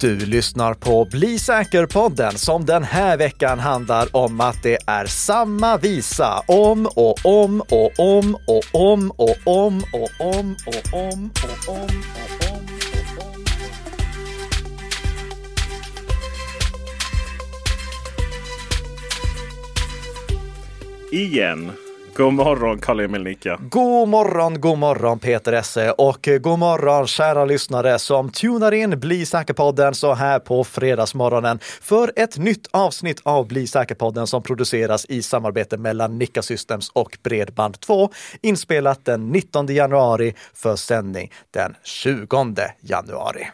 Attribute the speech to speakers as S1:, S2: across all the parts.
S1: Du lyssnar på Bli säker-podden som den här veckan handlar om att det är samma visa om och om och om och om och om och om och om och om och om.
S2: Igen. God morgon Karl-Emil Nicka.
S1: God morgon, god morgon Peter Esse och eh, god morgon kära lyssnare som tunar in Bli säker-podden så här på fredagsmorgonen för ett nytt avsnitt av Bli säker-podden som produceras i samarbete mellan Nicka Systems och Bredband2 inspelat den 19 januari för sändning den 20 januari.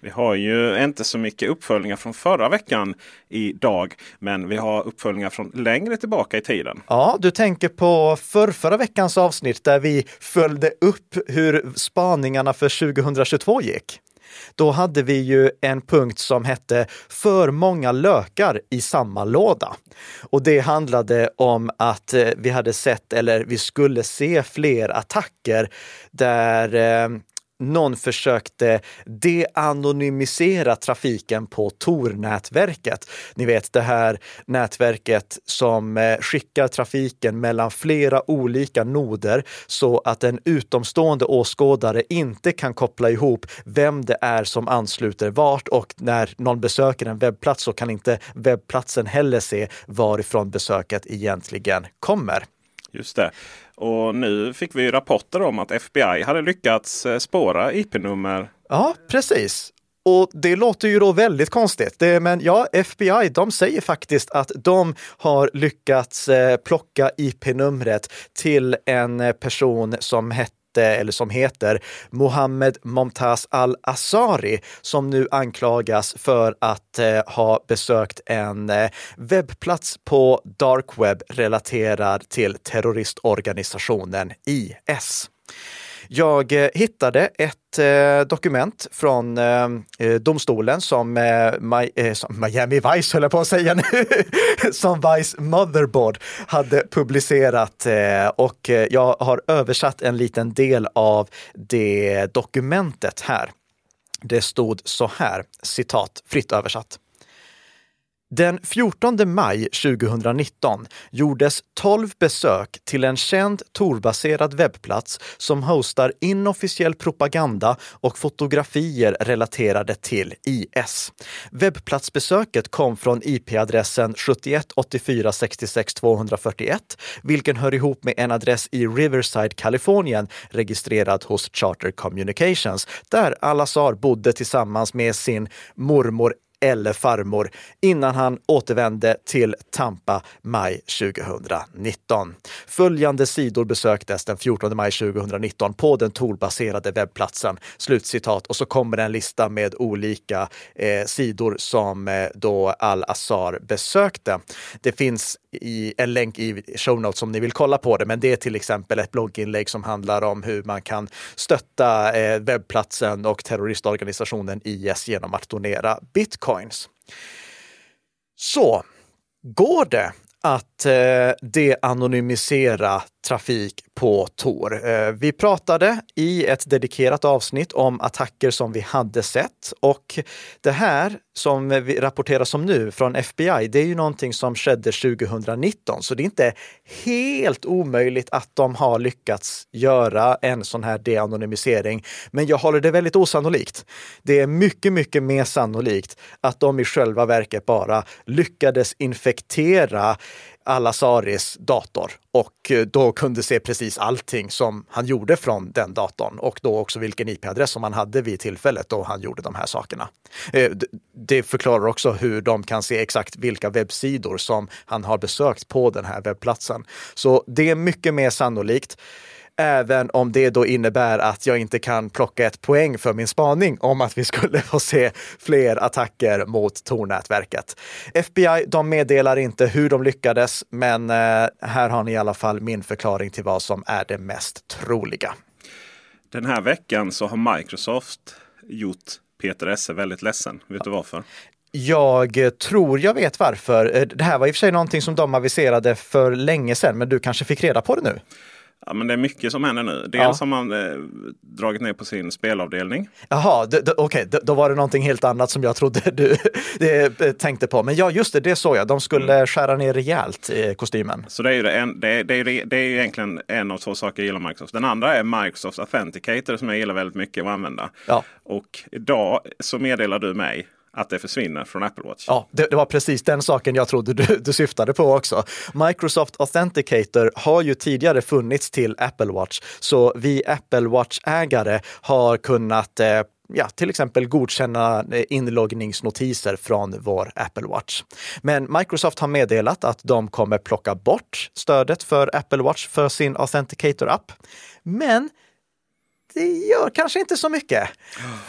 S2: Vi har ju inte så mycket uppföljningar från förra veckan idag. Men vi har uppföljningar från längre tillbaka i tiden.
S1: Ja, du tänker på för förra veckans avsnitt där vi följde upp hur spaningarna för 2022 gick. Då hade vi ju en punkt som hette För många lökar i samma låda. Och det handlade om att eh, vi hade sett, eller vi skulle se fler attacker där eh, någon försökte deanonymisera trafiken på Tor-nätverket. Ni vet det här nätverket som eh, skickar trafiken mellan flera olika noder så att en utomstående åskådare inte kan koppla ihop vem det är som ansluter vart och när någon besöker en webbplats så kan inte webbplatsen heller se varifrån besöket egentligen kommer.
S2: Just det. Och nu fick vi rapporter om att FBI hade lyckats eh, spåra IP-nummer.
S1: Ja, precis. Och det låter ju då väldigt konstigt. Det, men ja, FBI, de säger faktiskt att de har lyckats eh, plocka IP-numret till en eh, person som hette eller som heter Mohammed Momtaz al-Azari som nu anklagas för att eh, ha besökt en eh, webbplats på dark web relaterad till terroristorganisationen IS. Jag eh, hittade ett eh, dokument från eh, eh domstolen som, eh, eh, som Miami Vice, höll jag på att säga nu, som Vice Motherboard hade publicerat och jag har översatt en liten del av det dokumentet här. Det stod så här, citat fritt översatt. Den 14 maj 2019 gjordes 12 besök till en känd Tor-baserad webbplats som hostar inofficiell propaganda och fotografier relaterade till IS. Webbplatsbesöket kom från IP-adressen 71 84 66 241, vilken hör ihop med en adress i Riverside, Kalifornien, registrerad hos Charter Communications, där Al-Azhar bodde tillsammans med sin mormor eller farmor innan han återvände till Tampa maj 2019. Följande sidor besöktes den 14 maj 2019 på den Tor-baserade webbplatsen. Slutcitat. Och så kommer en lista med olika eh, sidor som eh, då Al-Azhar besökte. Det finns i en länk i show notes om ni vill kolla på det, men det är till exempel ett blogginlägg som handlar om hur man kan stötta eh, webbplatsen och terroristorganisationen IS genom att donera bitcoins. Så går det att eh, deanonymisera trafik på Tor. Eh, vi pratade i ett dedikerat avsnitt om attacker som vi hade sett och det här som vi rapporteras om nu från FBI, det är ju någonting som skedde 2019, så det är inte helt omöjligt att de har lyckats göra en sån här deanonymisering. Men jag håller det väldigt osannolikt. Det är mycket, mycket mer sannolikt att de i själva verket bara lyckades infektera Al-Azaris dator och eh, då kunde se precis allting som han gjorde från den datorn och då också vilken IP-adress som han hade vid tillfället då han gjorde de här sakerna. Eh, det förklarar också hur de kan se exakt vilka webbsidor som han har besökt på den här webbplatsen. Så det är mycket mer sannolikt. Även om det då innebär att jag inte kan plocka ett poäng för min spaning om att vi skulle få se fler attacker mot Tor-nätverket. FBI, de meddelar inte hur de lyckades, men eh, här har ni i alla fall min förklaring till vad som är det mest troliga.
S2: Den här veckan så har Microsoft gjort Peter Esse väldigt ledsen. Vet du varför?
S1: Jag tror jag vet varför. Det här var i och för sig någonting som de aviserade för länge sedan, men du kanske fick reda på det nu?
S2: Ja, men det är mycket som händer nu. Dels ja. har man eh, dragit ner på sin spelavdelning.
S1: Jaha, okej, okay. då var det någonting helt annat som jag trodde du eh, tänkte på. Men ja, just det, det såg jag. De skulle mm. skära ner rejält i kostymen.
S2: Så det är, ju en, det, det, är, det är egentligen en av två saker jag gillar Microsoft. Den andra är Microsoft Authenticator som jag gillar väldigt mycket att använda. Ja. Och idag så meddelar du mig att det försvinner från Apple Watch.
S1: Ja, det, det, var precis den saken jag trodde du, du syftade på också. Microsoft Authenticator har ju tidigare funnits till Apple Watch, så vi Apple Watch-ägare har kunnat eh, ja, till exempel godkänna eh, inloggningsnotiser från vår Apple Watch. Men Microsoft har meddelat att de kommer plocka bort stödet för Apple Watch för sin Authenticator-app. Men det gör kanske inte så mycket.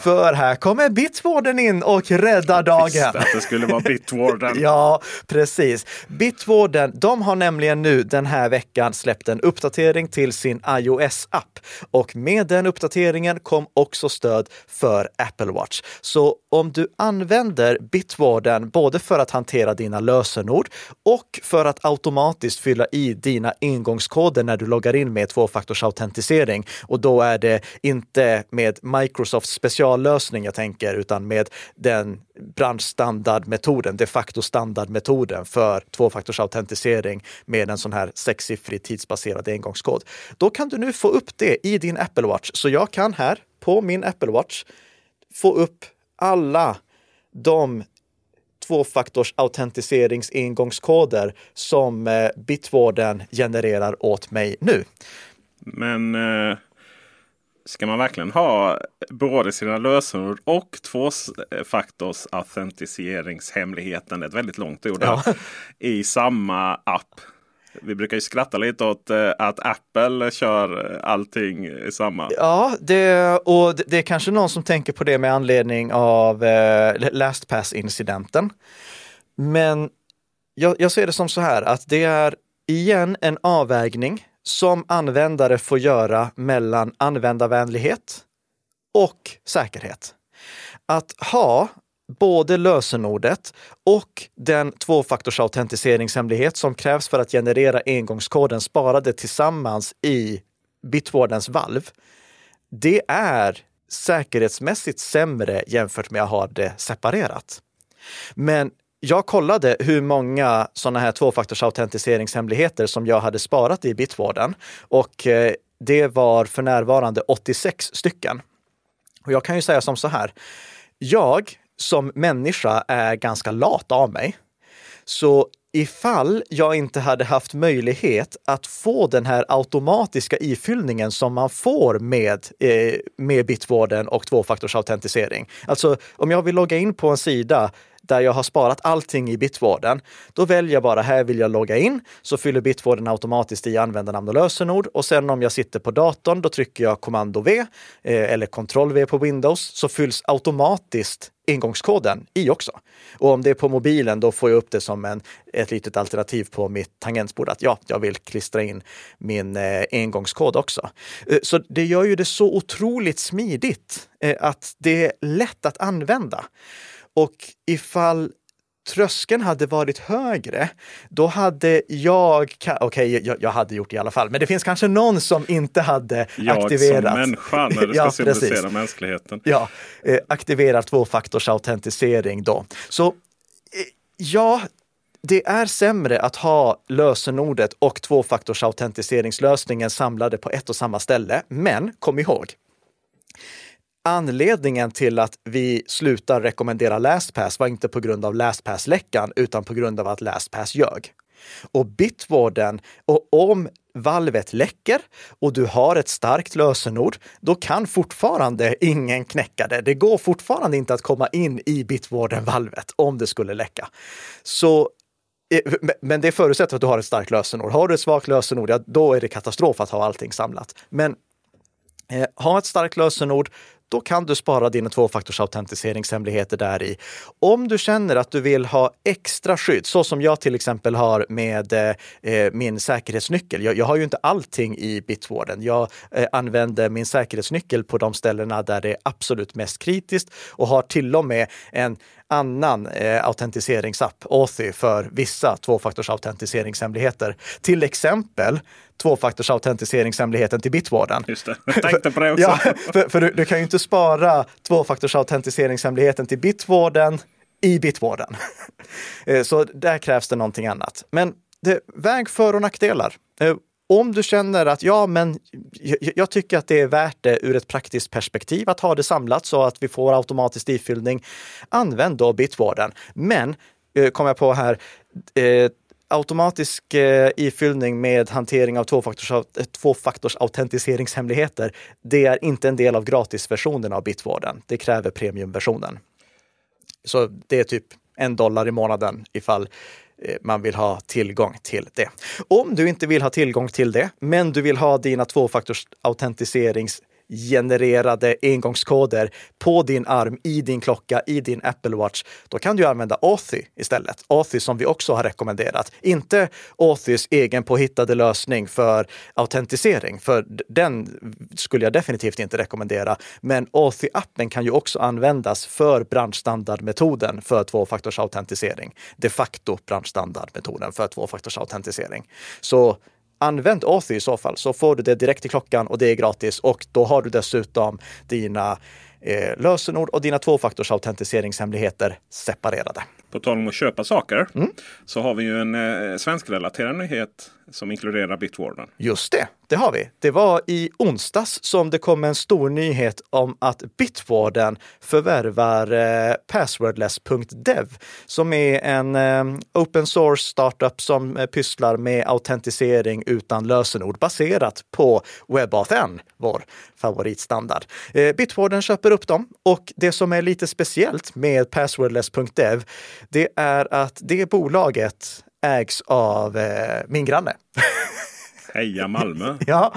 S1: För här kommer Bitwarden in och räddar dagen. Visst
S2: att det skulle vara Bitwarden.
S1: ja, precis. Bitwarden, de har nämligen nu den här veckan släppt en uppdatering till sin iOS-app. Och med den uppdateringen kom också stöd för Apple Watch. Så om du använder Bitwarden både för att hantera dina lösenord och för att automatiskt fylla i dina ingångskoder när du loggar in med tvåfaktorsautentisering och då är det inte med Microsofts speciallösning jag tänker, utan med den branschstandardmetoden, de facto standardmetoden för tvåfaktorsautentisering med en sån här sexsiffrig tidsbaserad engångskod. Då kan du nu få upp det i din Apple Watch. Så jag kan här på min Apple Watch få upp alla de tvåfaktors engångskoder som eh, Bitwarden genererar åt mig nu.
S2: Men eh, Ska man verkligen ha både sina lösenord och tvåfaktorsautentiseringshemligheten, ett väldigt långt ord, ja. i samma app? Vi brukar ju skratta lite åt eh, att Apple kör allting i samma.
S1: Ja, det, och det är kanske någon som tänker på det med anledning av eh, LastPass-incidenten. Men jag, jag ser det som så här att det är igen en avvägning som användare får göra mellan användarvänlighet och säkerhet. Att ha både lösenordet och den tvåfaktorsautentiseringshemlighet som krävs för att generera engångskoden sparade tillsammans i Bitwardens valv. Det är säkerhetsmässigt sämre jämfört med att ha det separerat. Men jag kollade hur många sådana här tvåfaktorsautentiseringshemligheter som jag hade sparat i Bitwarden och eh, det var för närvarande 86 stycken. Och jag kan ju säga som så här. Jag som människa är ganska lat av mig. Så ifall jag inte hade haft möjlighet att få den här automatiska ifyllningen som man får med, eh, med Bitwarden och tvåfaktorsautentisering. Alltså om jag vill logga in på en sida där jag har sparat allting i Bitwarden. Då väljer jag bara här vill jag logga in, så fyller Bitwarden automatiskt i användarnamn och lösenord. Och sen om jag sitter på datorn, då trycker jag kommando V eh, eller kontroll V på Windows, så fylls automatiskt ingångskoden i också. Och om det är på mobilen, då får jag upp det som en, ett litet alternativ på mitt tangentbord att ja, jag vill klistra in min eh, engångskod också. Eh, så det gör ju det så otroligt smidigt eh, att det är lätt att använda. Och ifall tröskeln hade varit högre, då hade jag, okej, okay, jag, jag, hade gjort det i alla fall, men det finns kanske någon som inte hade
S2: jag
S1: aktiverat.
S2: Jag som människa, när det ska ja, symbolisera precis. mänskligheten.
S1: Ja, eh, aktiverat tvåfaktorsautentisering då. Så eh, ja, det är sämre att ha lösenordet och tvåfaktorsautentiseringslösningen samlade på ett och samma ställe. Men kom ihåg, Anledningen till att vi slutar rekommendera LastPass var inte på grund av LastPass-läckan, utan på grund av att LastPass ljög. Och Bitwarden, och om valvet läcker och du har ett starkt lösenord, då kan fortfarande ingen knäcka det. Det går fortfarande inte att komma in i Bitwarden-valvet om det skulle läcka. Så eh, men det förutsätter att du har ett starkt lösenord. Har du ett svagt lösenord, ja, då är det katastrof att ha allting samlat. Men eh, ha ett starkt lösenord, då kan du spara dina tvåfaktorsautentiseringshemligheter där i. Om du känner att du vill ha extra skydd, så som jag till exempel har med eh, eh, min säkerhetsnyckel. Jag, jag, har ju inte allting i Bitwarden. Jag eh, använder min säkerhetsnyckel på de ställena där det är absolut mest kritiskt och har till och med en annan eh, autentiseringsapp, Authy, för vissa tvåfaktorsautentiseringshemligheter. Till exempel tvåfaktorsautentiseringshemligheten till Bitwarden.
S2: Just det, jag tänkte på det också.
S1: ja, för, för du, du, kan ju inte spara tvåfaktorsautentiseringshemligheten till Bitwarden i Bitwarden. Eh, så där krävs det någonting annat. Men det, väg för och nackdelar. Om du känner att ja, men jag, tycker att det är värt det ur ett praktiskt perspektiv att ha det samlat så att vi får automatisk ifyllning, använd då Bitwarden. Men, eh, kom jag på här, eh, automatisk eh, ifyllning med hantering av tvåfaktors, eh, tvåfaktorsautentiseringshemligheter, det är inte en del av gratisversionen av Bitwarden. Det kräver premiumversionen. Så det är typ en dollar i månaden ifall Eh, Eh, man vill ha tillgång till det. Om du inte vill ha tillgång till det, men du vill ha dina tvåfaktorsautentiserings genererade engångskoder på din arm, i din klocka, i din Apple Watch, då kan du använda Authy istället. Authy som vi också har rekommenderat. Inte Authys egen påhittade lösning för autentisering, för den skulle jag definitivt inte rekommendera. Men Authy-appen kan ju också användas för branschstandardmetoden för tvåfaktorsautentisering. De facto branschstandardmetoden för tvåfaktorsautentisering. Så Använd Authy i så fall, så får du det direkt i klockan och det är gratis. Och då har du dessutom dina eh, lösenord och dina tvåfaktorsautentiseringshemligheter separerade.
S2: På tal om att köpa saker mm. så har vi ju en eh, svenskrelaterad nyhet som inkluderar Bitwarden.
S1: Just det, det har vi. Det var i onsdags som det kom en stor nyhet om att Bitwarden förvärvar eh, passwordless.dev som är en eh, open source startup som eh, pysslar med autentisering utan lösenord baserat på WebAuthn, vår favoritstandard. Eh, Bitwarden köper upp dem och det som är lite speciellt med passwordless.dev, det är att det bolaget ägs av eh, min granne.
S2: Heja Malmö!
S1: ja.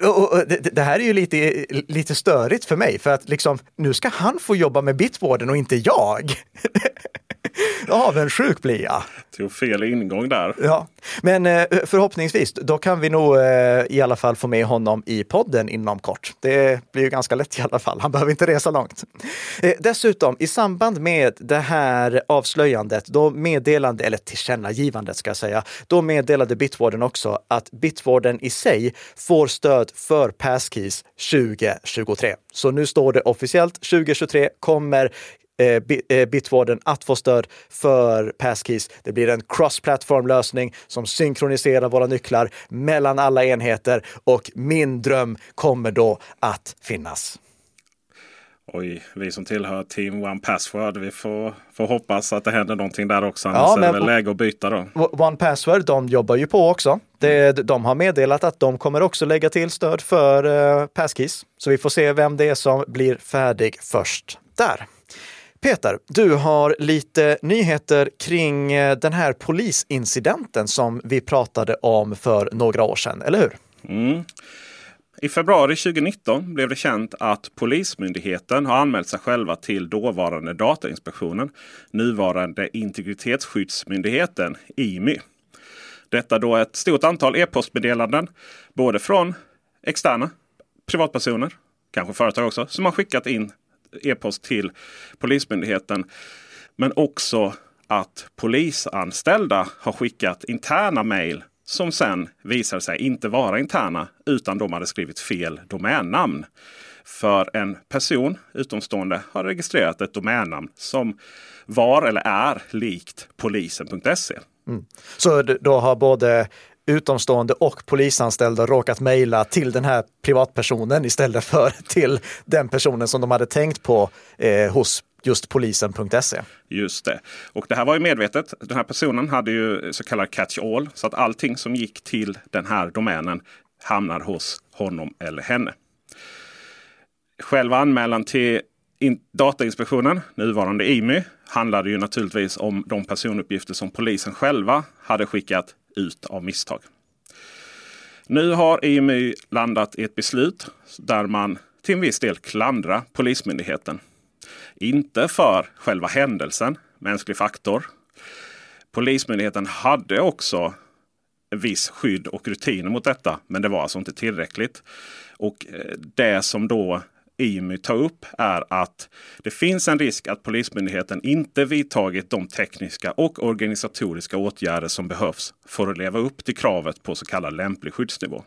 S1: Och, och, det, det, här är ju lite, lite störigt för mig, för att liksom, nu ska han få jobba med Bitwarden och inte jag. Avundsjuk blir jag.
S2: Tog fel ingång där.
S1: Ja, men eh, förhoppningsvis, då kan vi nog eh, i alla fall få med honom i podden inom kort. Det blir ju ganska lätt i alla fall. Han behöver inte resa långt. Eh, dessutom, i samband med det här avslöjandet, då meddelande, eller tillkännagivandet ska jag säga, då meddelade Bitwarden också att Bitwarden i sig får stöd för Passkeys 2023. Så nu står det officiellt 2023 kommer Eh, eh, Bitwarden att få stöd för Passkeys. Det blir en cross-platform lösning som synkroniserar våra nycklar mellan alla enheter och min dröm kommer då att finnas.
S2: Oj, vi som tillhör Team One Password, vi får, får hoppas att det händer någonting där också. Annars ja, men, är det väl läge att byta då.
S1: One Password, de jobbar ju på också. Det, de har meddelat att de kommer också lägga till stöd för uh, Passkeys. Så vi får se vem det är som blir färdig först där. Peter, du har lite nyheter kring eh, den här polisincidenten som vi pratade om för några år sedan, eller hur?
S2: Mm. I februari 2019 blev det känt att Polismyndigheten har anmält sig själva till dåvarande Datainspektionen, nuvarande Integritetsskyddsmyndigheten, IMY. Detta då ett stort antal e-postmeddelanden, både från externa privatpersoner, kanske företag också, som har skickat in e-post till Polismyndigheten. Men också att polisanställda har skickat interna mejl som sen visar sig inte vara interna utan de hade skrivit fel domännamn. För en person utomstående har registrerat ett domännamn som var eller är likt polisen.se. Mm.
S1: Så då har både utomstående och polisanställda råkat mejla till den här privatpersonen istället för till den personen som de hade tänkt på eh, hos just polisen.se.
S2: Just det. Och det här var ju medvetet. Den här personen hade ju så kallad catch all. Så att allting som gick till den här domänen hamnar hos honom eller henne. Själva anmälan till Datainspektionen, nuvarande IMY, handlade ju naturligtvis om de personuppgifter som polisen själva hade skickat ut av misstag. Nu har IMY landat i ett beslut där man till en viss del klandrar Polismyndigheten. Inte för själva händelsen, mänsklig faktor. Polismyndigheten hade också viss skydd och rutiner mot detta. Men det var alltså inte tillräckligt. Och eh, det som då IMY tar upp är att det finns en risk att Polismyndigheten inte vidtagit de tekniska och organisatoriska åtgärder som behövs för att leva upp till kravet på så kallad lämplig skyddsnivå.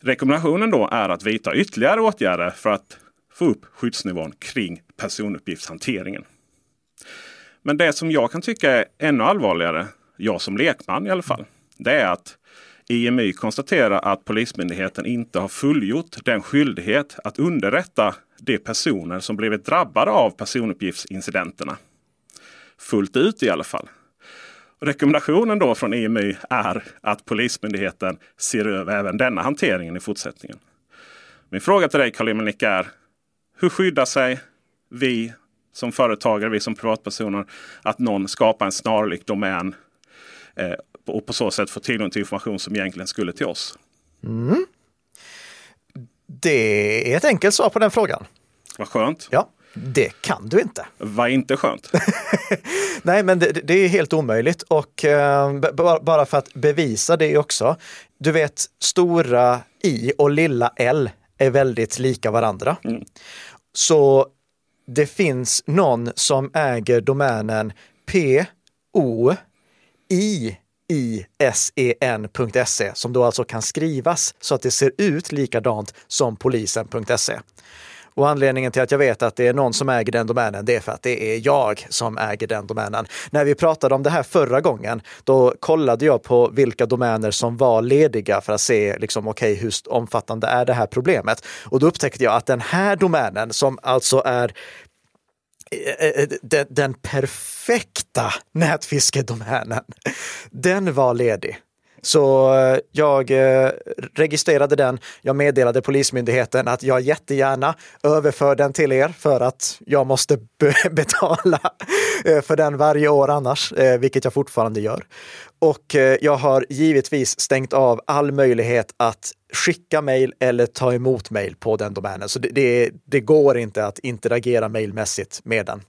S2: Rekommendationen då är att vidta ytterligare åtgärder för att få upp skyddsnivån kring personuppgiftshanteringen. Men det som jag kan tycka är ännu allvarligare, jag som lekman i alla fall, det är att IMY konstaterar att Polismyndigheten inte har fullgjort den skyldighet att underrätta de personer som blivit drabbade av personuppgiftsincidenterna. Fullt ut i alla fall. Rekommendationen då från IMY är att Polismyndigheten ser över även denna hanteringen i fortsättningen. Min fråga till dig Karl-Emil är Hur skyddar sig vi som företagare, vi som privatpersoner, att någon skapar en snarlik domän eh, och på så sätt får tillgång till information som egentligen skulle till oss?
S1: Mm. Det är ett enkelt svar på den frågan.
S2: Vad skönt.
S1: Ja, det kan du inte.
S2: Vad inte skönt?
S1: Nej, men det, det, är helt omöjligt och eh, bara för att bevisa det också. Du vet, stora i och lilla l är väldigt lika varandra. Mm. Så det finns någon som äger domänen P O I isen.se som då alltså kan skrivas så att det ser ut likadant som polisen.se. Och anledningen till att jag vet att det är någon som äger den domänen, det är för att det är jag som äger den domänen. När vi pratade om det här förra gången, då kollade jag på vilka domäner som var lediga för att se, liksom, okej, okay, hur omfattande är det här problemet? Och då upptäckte jag att den här domänen, som alltså är Eh, eh, den, den perfekta nätfiskedomänen, den var ledig. Så eh, jag registrerade den. Jag meddelade Polismyndigheten att jag jättegärna överför den till er för att jag måste betala för den varje år annars, vilket jag fortfarande gör. Och jag har givetvis stängt av all möjlighet att skicka mejl eller ta emot mejl på den domänen. Så det, det, det, går inte att interagera mejlmässigt med den.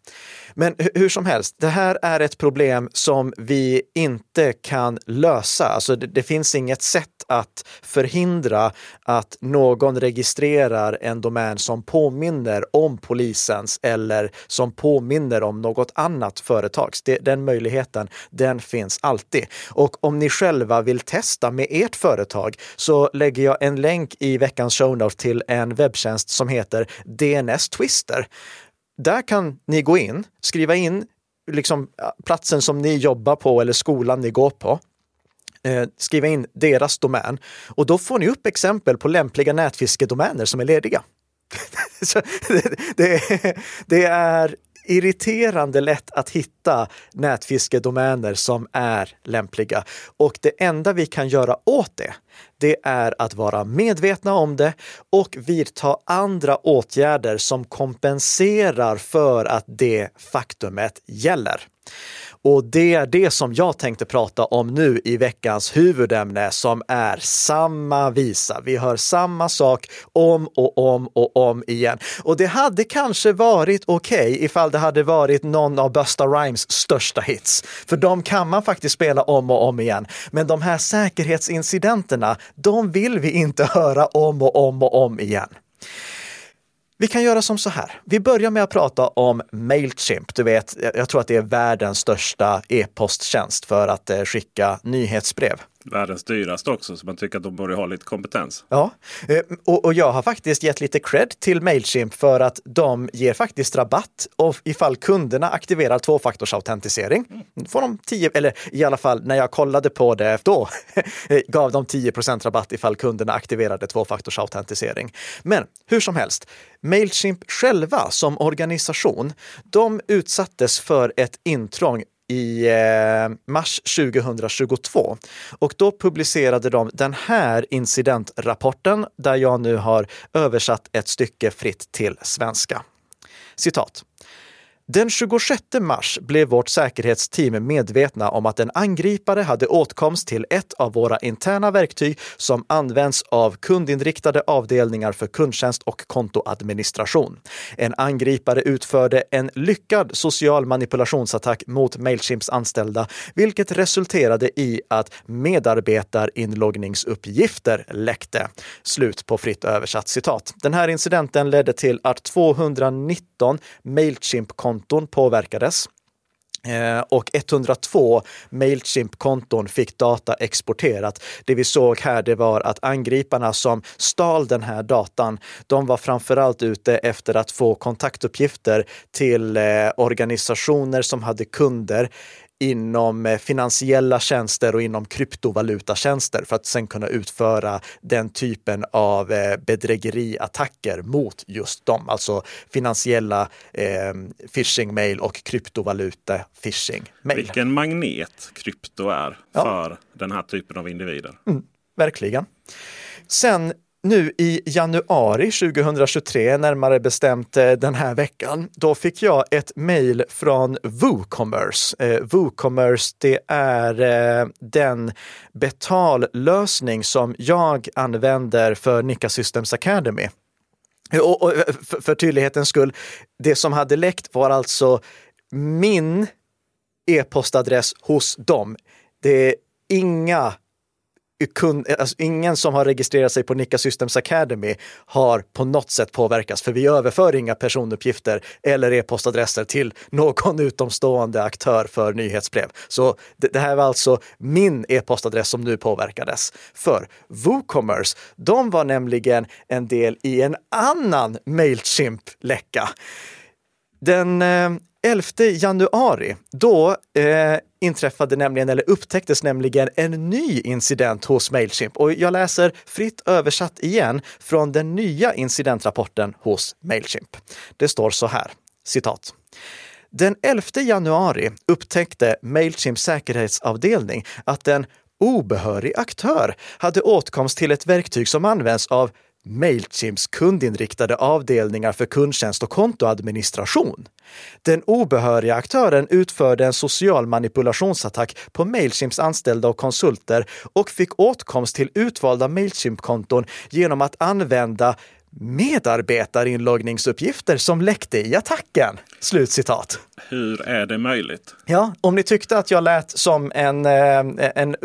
S1: Men hur som helst, det här är ett problem som vi inte kan lösa. Alltså det, det finns inget sätt att förhindra att någon registrerar en domän som påminner om polisens eller som påminner om något annat företags. Den möjligheten, den finns alltid. Och om ni själva vill testa med ert företag så lägger jag en länk i veckans show notes till en webbtjänst som heter DNS Twister. Där kan ni gå in, skriva in liksom platsen som ni jobbar på eller skolan ni går på eh, skriva in deras domän och då får ni upp exempel på lämpliga nätfiskedomäner som är lediga. det, det, det, är irriterande lätt att hitta nätfiskedomäner som är lämpliga. Och det enda vi kan göra åt det, det är att vara medvetna om det och vidta andra åtgärder som kompenserar för att det faktumet gäller. Och det är det som jag tänkte prata om nu i veckans huvudämne som är samma visa. Vi hör samma sak om och om och om igen. Och det hade kanske varit okej okay ifall det hade varit någon av Busta Rhymes största hits. För de kan man faktiskt spela om och om igen. Men de här säkerhetsincidenterna, de vill vi inte höra om och om och om igen. Vi kan göra som så här. Vi börjar med att prata om Mailchimp. Du vet, jag tror att det är världens största e-posttjänst för att eh, skicka nyhetsbrev
S2: världens dyraste också, så man tycker att de borde ha lite kompetens.
S1: Ja, eh, och, och jag har faktiskt gett lite cred till Mailchimp för att de ger faktiskt rabatt och ifall kunderna aktiverar tvåfaktorsautentisering. Mm. får de 10, eller i alla fall när jag kollade på det då, gav de 10% rabatt ifall kunderna aktiverade tvåfaktorsautentisering. Men hur som helst, Mailchimp själva som organisation, de utsattes för ett intrång i eh, mars 2022. Och då publicerade de den här incidentrapporten där jag nu har översatt ett stycke fritt till svenska. Citat. Den 26 mars blev vårt säkerhetsteam medvetna om att en angripare hade åtkomst till ett av våra interna verktyg som används av kundinriktade avdelningar för kundtjänst och kontoadministration. En angripare utförde en lyckad social manipulationsattack mot Mailchimps anställda, vilket resulterade i att medarbetarinloggningsuppgifter läckte. Slut på fritt översatt citat. Den här incidenten ledde till att 219 Mailchimp-konton konton påverkades eh, och 102 Mailchimp-konton fick data exporterat. Det vi såg här det var att angriparna som stal den här datan, de var framförallt ute efter att få kontaktuppgifter till eh, organisationer som hade kunder inom eh, finansiella tjänster och inom kryptovalutatjänster för att sen kunna utföra den typen av eh, bedrägeriattacker mot just dem, alltså finansiella eh, phishing-mail och kryptovaluta phishing-mail.
S2: Vilken magnet krypto är för ja. den här typen av individer.
S1: Mm, verkligen. Sen nu i januari 2023, närmare bestämt eh, den här veckan, då fick jag ett mejl från WooCommerce. Eh, WooCommerce, det är eh, den betallösning som jag använder för Nika Systems Academy. Eh, och, och eh, för, för tydlighetens skull, det som hade läckt var alltså min e-postadress hos dem. Det är inga kund, alltså ingen som har registrerat sig på Nika Systems Academy har på något sätt påverkats, för vi överför inga personuppgifter eller e-postadresser till någon utomstående aktör för nyhetsbrev. Så det, det här var alltså min e-postadress som nu påverkades. För WooCommerce, de var nämligen en del i en annan Mailchimp-läcka. Den eh, 11 januari, då eh, inträffade nämligen, eller upptäcktes nämligen en ny incident hos Mailchimp. Och jag läser fritt översatt igen från den nya incidentrapporten hos Mailchimp. Det står så här, citat. Den 11 januari upptäckte Mailchimps säkerhetsavdelning att en obehörig aktör hade åtkomst till ett verktyg som används av Mailchimps kundinriktade avdelningar för kundtjänst och kontoadministration. Den obehöriga aktören utförde en social manipulationsattack på Mailchimps anställda och konsulter och fick åtkomst till utvalda Mailchimp-konton genom att använda medarbetarinloggningsuppgifter som läckte i attacken. Slutcitat.
S2: Hur är det möjligt?
S1: Ja, om ni tyckte att jag lät som en, eh, en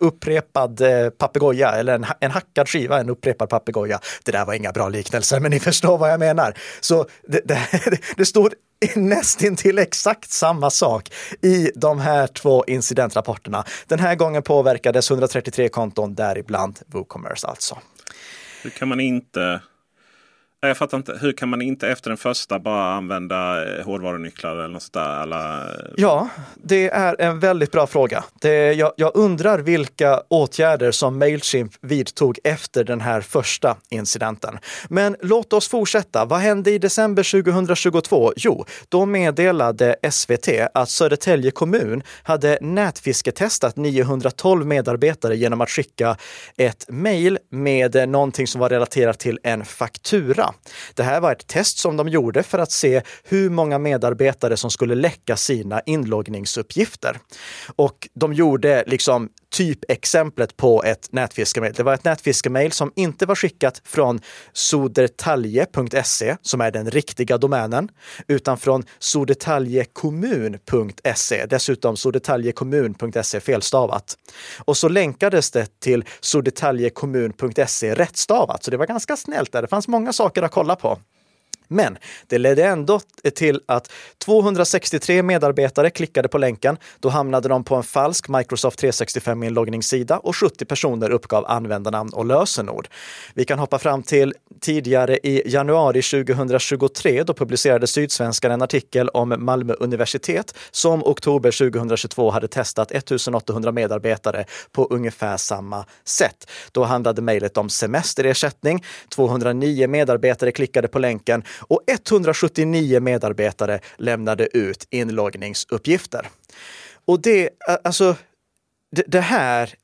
S1: upprepad eh, papegoja eller en, en hackad skiva, en upprepad papegoja. Det där var inga bra liknelser, men ni förstår vad jag menar. Så det, det, det stod nästintill exakt samma sak i de här två incidentrapporterna. Den här gången påverkades 133 konton, däribland WooCommerce alltså.
S2: Hur kan man inte jag fattar inte. Hur kan man inte efter den första bara använda eh, hårdvarunycklar eller något sånt där? Alla... Eh?
S1: Ja, det är en väldigt bra fråga. Det, jag, jag, undrar vilka åtgärder som Mailchimp vidtog efter den här första incidenten. Men låt oss fortsätta. Vad hände i december 2022? Jo, då meddelade SVT att Södertälje kommun hade nätfisketestat 912 medarbetare genom att skicka ett mejl med eh, någonting som var relaterat till en faktura. Det här var ett test som de gjorde för att se hur många medarbetare som skulle läcka sina inloggningsuppgifter. Och de gjorde liksom typexemplet på ett nätfiskemail. Det var ett nätfiskemail som inte var skickat från sodertalje.se, som är den riktiga domänen, utan från sodertaljekommun.se. Dessutom sodertaljekommun.se felstavat. Och så länkades det till sodertaljekommun.se rättstavat, så det var ganska snällt där. Det fanns många saker att kolla på. Men det ledde ändå till att 263 medarbetare klickade på länken. Då hamnade de på en falsk Microsoft 365-inloggningssida och 70 personer uppgav användarnamn och lösenord. Vi kan hoppa fram till tidigare i januari 2023. Då publicerade Sydsvenskan en artikel om Malmö universitet som oktober 2022 hade testat 1800 medarbetare på ungefär samma sätt. Då handlade mejlet om semesterersättning. 209 medarbetare klickade på länken och 179 medarbetare lämnade ut inloggningsuppgifter. Och det, alltså, det, det här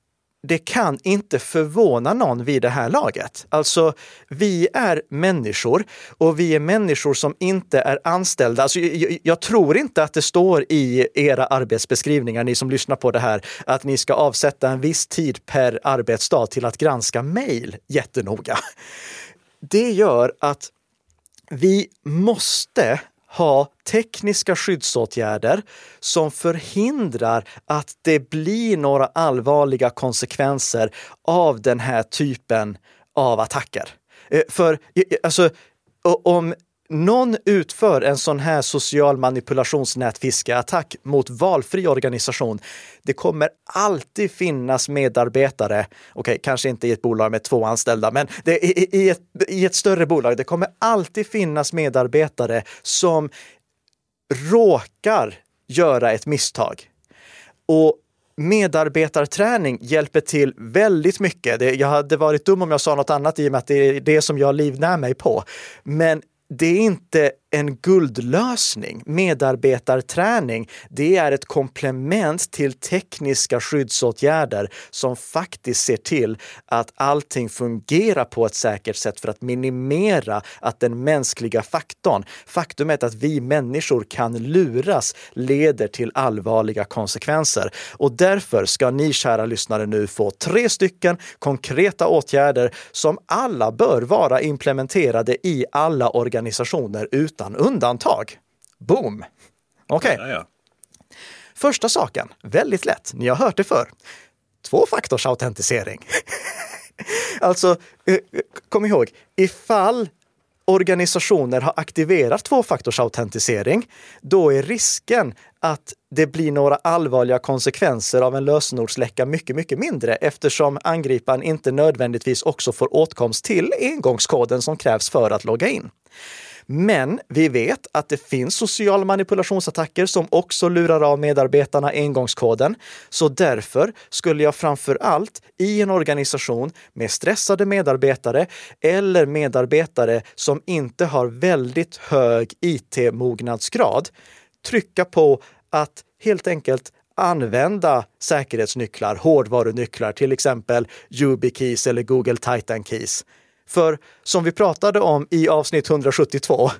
S1: det kan inte förvåna någon vid det här laget. Alltså, vi är människor och vi är människor som inte är anställda. Alltså, jag, jag, tror inte att det står i era arbetsbeskrivningar, ni som lyssnar på det här, att ni ska avsätta en viss tid per arbetsdag till att granska mejl jättenoga. Det gör att vi måste ha tekniska skyddsåtgärder som förhindrar att det blir några allvarliga konsekvenser av den här typen av attacker. Eh, för eh, alltså, om någon utför en sån här social manipulationsnätfiskeattack mot valfri organisation, det kommer alltid finnas medarbetare, okej, okay, kanske inte i ett bolag med två anställda, men det, i, i, ett, i ett större bolag, det kommer alltid finnas medarbetare som råkar göra ett misstag. Och medarbetarträning hjälper till väldigt mycket. Det, jag hade varit dum om jag sa något annat i och med att det är det som jag livnär mig på. Men det är inte en guldlösning. Medarbetarträning, det är ett komplement till tekniska skyddsåtgärder som faktiskt ser till att allting fungerar på ett säkert sätt för att minimera att den mänskliga faktorn, faktumet att vi människor kan luras, leder till allvarliga konsekvenser. Och därför ska ni kära lyssnare nu få tre stycken konkreta åtgärder som alla bör vara implementerade i alla organisationer utan undantag. Boom! Okej. Okay. Ja, ja. Första saken, väldigt lätt. Ni har hört det förr. Tvåfaktorsautentisering. alltså, eh, kom ihåg, ifall organisationer har aktiverat tvåfaktorsautentisering, då är risken att det blir några allvarliga konsekvenser av en lösenordsläcka mycket, mycket mindre eftersom angriparen inte nödvändigtvis också får åtkomst till engångskoden som krävs för att logga in. Men vi vet att det finns sociala manipulationsattacker som också lurar av medarbetarna engångskoden. Så därför skulle jag framför allt i en organisation med stressade medarbetare eller medarbetare som inte har väldigt hög IT-mognadsgrad trycka på att helt enkelt använda säkerhetsnycklar, hårdvarunycklar, till exempel YubiKeys eller Google Titan Keys för som vi pratade om i avsnitt 172,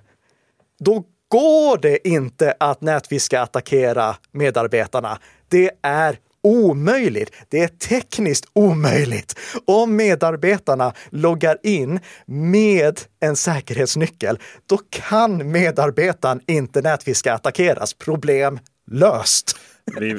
S1: då går det inte att nätfiska attackera medarbetarna. Det är omöjligt. Det är tekniskt omöjligt. Om medarbetarna loggar in med en säkerhetsnyckel, då kan medarbetaren inte nätfiska attackeras. Problem löst.
S2: Vi,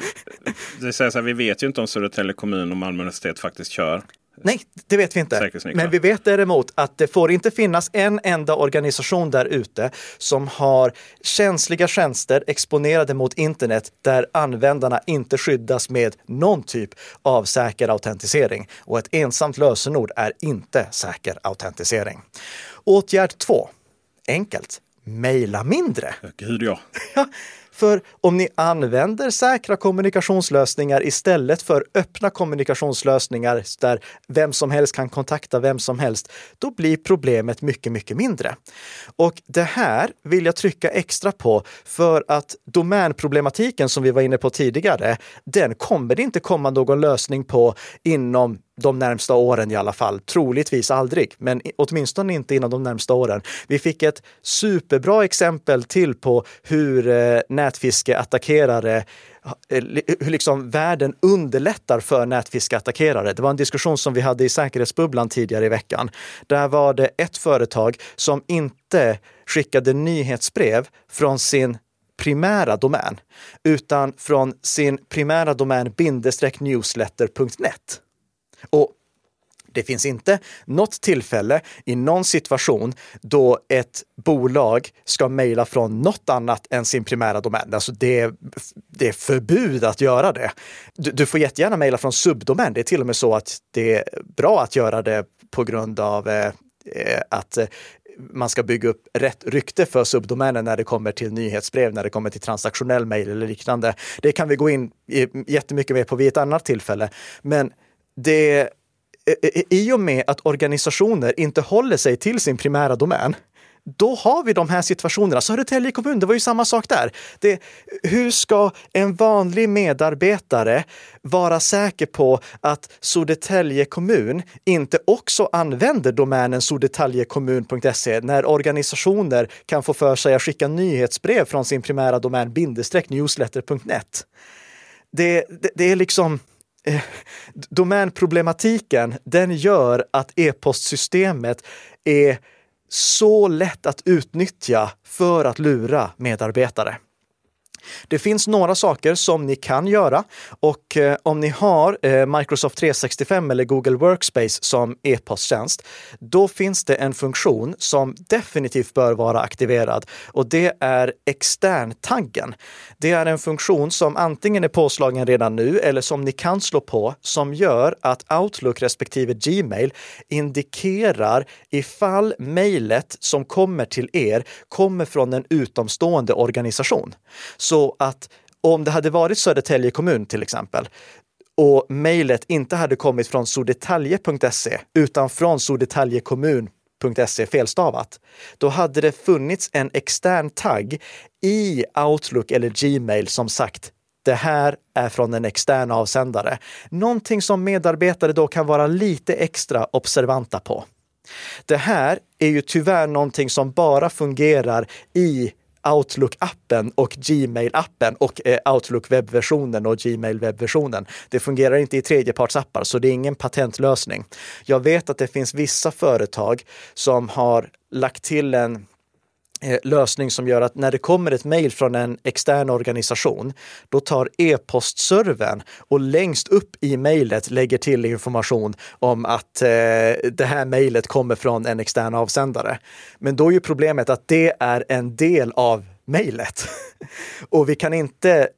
S2: det så här, vi vet ju inte om Södertälje kommun och Malmö universitet faktiskt kör
S1: Nej, det vet vi inte. Men vi vet däremot att det får inte finnas en enda organisation där ute som har känsliga tjänster exponerade mot internet där användarna inte skyddas med någon typ av säker autentisering. Och ett ensamt lösenord är inte säker autentisering. Åtgärd två. Enkelt. Mejla mindre.
S2: Gud ja.
S1: För om ni använder säkra kommunikationslösningar istället för öppna kommunikationslösningar där vem som helst kan kontakta vem som helst, då blir problemet mycket, mycket mindre. Och det här vill jag trycka extra på för att domänproblematiken som vi var inne på tidigare, den kommer det inte komma någon lösning på inom de närmsta åren i alla fall. Troligtvis aldrig, men åtminstone inte inom de närmsta åren. Vi fick ett superbra exempel till på hur eh, nätfiskeattackerare eh, hur liksom världen underlättar för nätfiskeattackerare. Det var en diskussion som vi hade i säkerhetsbubblan tidigare i veckan. Där var det ett företag som inte skickade nyhetsbrev från sin primära domän, utan från sin primära domän bindestreck newsletter.net. Och det finns inte något tillfälle i någon situation då ett bolag ska mejla från något annat än sin primära domän. Alltså det, det är förbud att göra det. Du, du får jättegärna mejla från subdomän. Det är till och med så att det är bra att göra det på grund av eh, att eh, man ska bygga upp rätt rykte för subdomänen när det kommer till nyhetsbrev, när det kommer till transaktionell mejl eller liknande. Det kan vi gå in jättemycket mer på vid ett annat tillfälle. Men det eh, eh, i och med att organisationer inte håller sig till sin primära domän, då har vi de här situationerna. Södertälje kommun, det var ju samma sak där. Det, hur ska en vanlig medarbetare vara säker på att Södertälje kommun inte också använder domänen sodertaljekommun.se när organisationer kan få för sig att skicka nyhetsbrev från sin primära domän bindestreck newsletter.net? Det, det, det är liksom eh, domänproblematiken, den gör att e-postsystemet är så lätt att utnyttja för att lura medarbetare. Det finns några saker som ni kan göra och eh, om ni har eh, Microsoft 365 eller Google Workspace som e-posttjänst, då finns det en funktion som definitivt bör vara aktiverad och det är externtaggen. Det är en funktion som antingen är påslagen redan nu eller som ni kan slå på som gör att Outlook respektive Gmail indikerar ifall mejlet som kommer till er kommer från en utomstående organisation. Så så att om det hade varit Södertälje kommun till exempel och mejlet inte hade kommit från sodetalje.se utan från sodetaljekommun.se felstavat, då hade det funnits en extern tagg i Outlook eller Gmail som sagt det här är från en extern avsändare. Någonting som medarbetare då kan vara lite extra observanta på. Det här är ju tyvärr någonting som bara fungerar i Outlook-appen och Gmail-appen och eh, Outlook webbversionen och Gmail webbversionen. Det fungerar inte i tredjepartsappar, så det är ingen patentlösning. Jag vet att det finns vissa företag som har lagt till en Eh, lösning som gör att när det kommer ett mejl från en extern organisation, då tar e-postservern och längst upp i mejlet lägger till information om att eh, det här mejlet kommer från en extern avsändare. Men då är ju problemet att det är en del av mejlet. och vi kan inte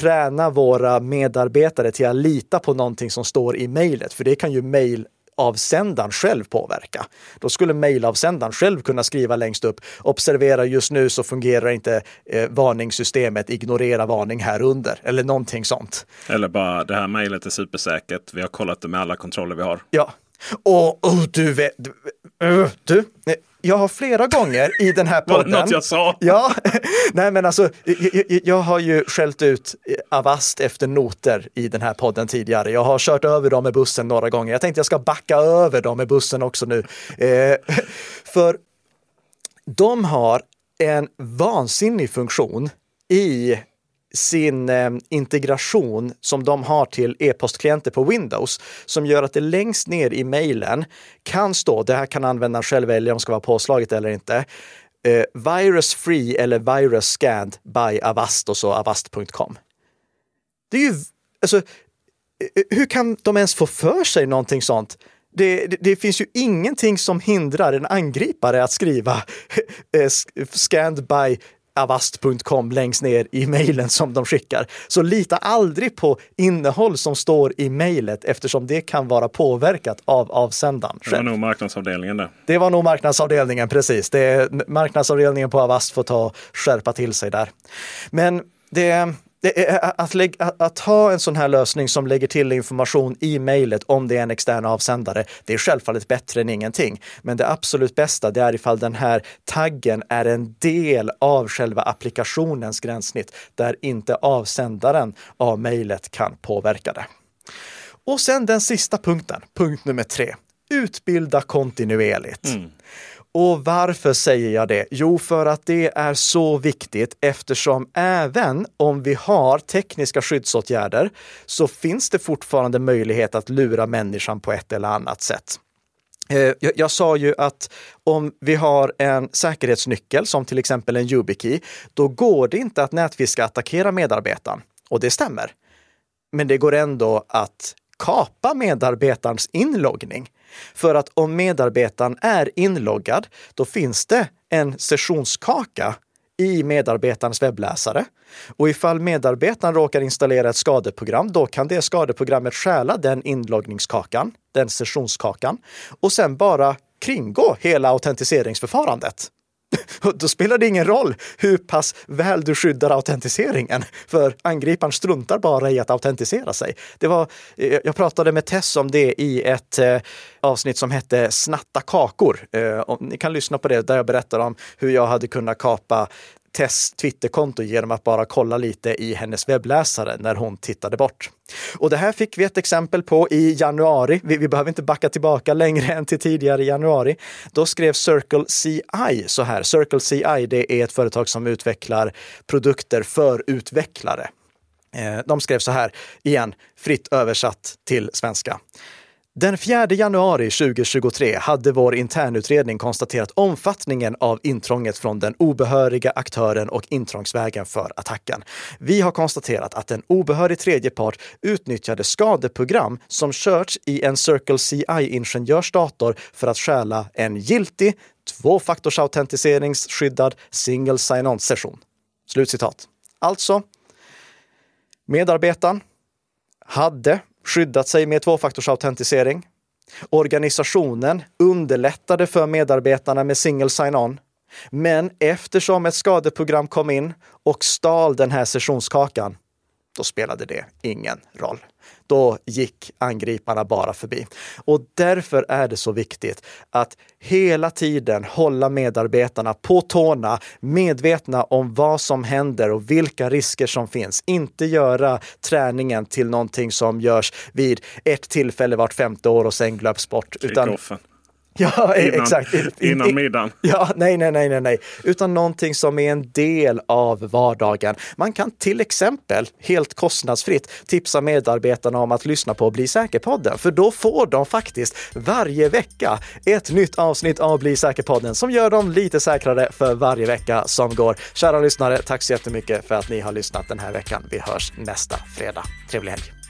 S1: träna våra medarbetare till att lita på någonting som står i mejlet, för det kan ju mejl avsändaren själv påverka. Då skulle mejlavsändaren själv kunna skriva längst upp, observera just nu så fungerar inte eh, varningssystemet, ignorera varning här under eller någonting sånt.
S2: Eller bara det här mejlet är supersäkert, vi har kollat det med alla kontroller vi har.
S1: Ja, och oh, du vet, du, du, jag har flera gånger i den här podden...
S2: Något jag sa?
S1: Ja, nej men alltså, jag, jag, har ju skällt ut Avast efter noter i den här podden tidigare. Jag har kört över dem med bussen några gånger. Jag tänkte jag ska backa över dem med bussen också nu. Eh, för de har en vansinnig funktion i sin eh, integration som de har till e-postklienter på Windows som gör att det längst ner i mejlen kan stå, det här kan användaren själv välja om det ska vara påslaget eller inte, eh, virus free eller virus scanned by Avast och så avast.com. Det är ju, alltså, eh, eh, hur kan de ens få för sig någonting sånt? Det, det, det, finns ju ingenting som hindrar en angripare att skriva eh, scanned by avast.com längst ner i mejlen som de skickar. Så lita aldrig på innehåll som står i mejlet eftersom det kan vara påverkat av avsändaren.
S2: Det var nog marknadsavdelningen det.
S1: Det var nog marknadsavdelningen, precis. Det, marknadsavdelningen på Avast får ta skärpa till sig där. Men det att, att, att, ha en sån här lösning som lägger till information i mejlet om det är en extern avsändare, det är självfallet bättre än ingenting. Men det absolut bästa, det är ifall den här taggen är en del av själva applikationens gränssnitt, där inte avsändaren av mejlet kan påverka det. Och sen den sista punkten, punkt nummer tre. Utbilda kontinuerligt. Mm. Och varför säger jag det? Jo, för att det är så viktigt eftersom även om vi har tekniska skyddsåtgärder så finns det fortfarande möjlighet att lura människan på ett eller annat sätt. Eh, jag, sa ju att om vi har en säkerhetsnyckel som till exempel en YubiKey, då går det inte att nätfiska attackera medarbetaren. Och det stämmer. Men det går ändå att kapa medarbetarens inloggning. För att om medarbetaren är inloggad, då finns det en sessionskaka i medarbetarens webbläsare. Och ifall medarbetaren råkar installera ett skadeprogram, då kan det skadeprogrammet stjäla den inloggningskakan, den sessionskakan, och sen bara kringgå hela autentiseringsförfarandet. Då spelar det ingen roll hur pass väl du skyddar autentiseringen, för angriparen struntar bara i att autentisera sig. Det var, eh, jag pratade med Tess om det i ett eh, avsnitt som hette Snatta kakor. Eh, ni kan lyssna på det, där jag berättar om hur jag hade kunnat kapa Tess Twitterkonto genom att bara kolla lite i hennes webbläsare när hon tittade bort. Och det här fick vi ett exempel på i januari. Vi, vi behöver inte backa tillbaka längre än till tidigare i januari. Då skrev Circle CI så här. Circle CI, det är ett företag som utvecklar produkter för utvecklare. Eh, de skrev så här, igen, fritt översatt till svenska. Den 4 januari 2023 hade vår internutredning konstaterat omfattningen av intrånget från den obehöriga aktören och intrångsvägen för attacken. Vi har konstaterat att en obehörig tredjepart utnyttjade skadeprogram som körts i en Circle CI-ingenjörsdator för att stjäla en giltig tvåfaktorsautentiseringsskyddad single sign-on-session. Slutcitat. Alltså, medarbetaren hade skyddat sig med tvåfaktorsautentisering. Organisationen underlättade för medarbetarna med single sign-on. Men eftersom ett skadeprogram kom in och stal den här sessionskakan, då spelade det ingen roll då gick angriparna bara förbi. Och därför är det så viktigt att hela tiden hålla medarbetarna på tårna, medvetna om vad som händer och vilka risker som finns. Inte göra träningen till någonting som görs vid ett tillfälle vart femte år och sen glöms bort.
S2: Utan,
S1: Ja, innan, exakt.
S2: Innan middagen.
S1: Ja, nej, nej, nej, nej, nej, utan någonting som är en del av vardagen. Man kan till exempel helt kostnadsfritt tipsa medarbetarna om att lyssna på Bli säker-podden, för då får de faktiskt varje vecka ett nytt avsnitt av Bli säker-podden som gör dem lite säkrare för varje vecka som går. Kära lyssnare, tack så jättemycket för att ni har lyssnat den här veckan. Vi hörs nästa fredag. Trevlig helg!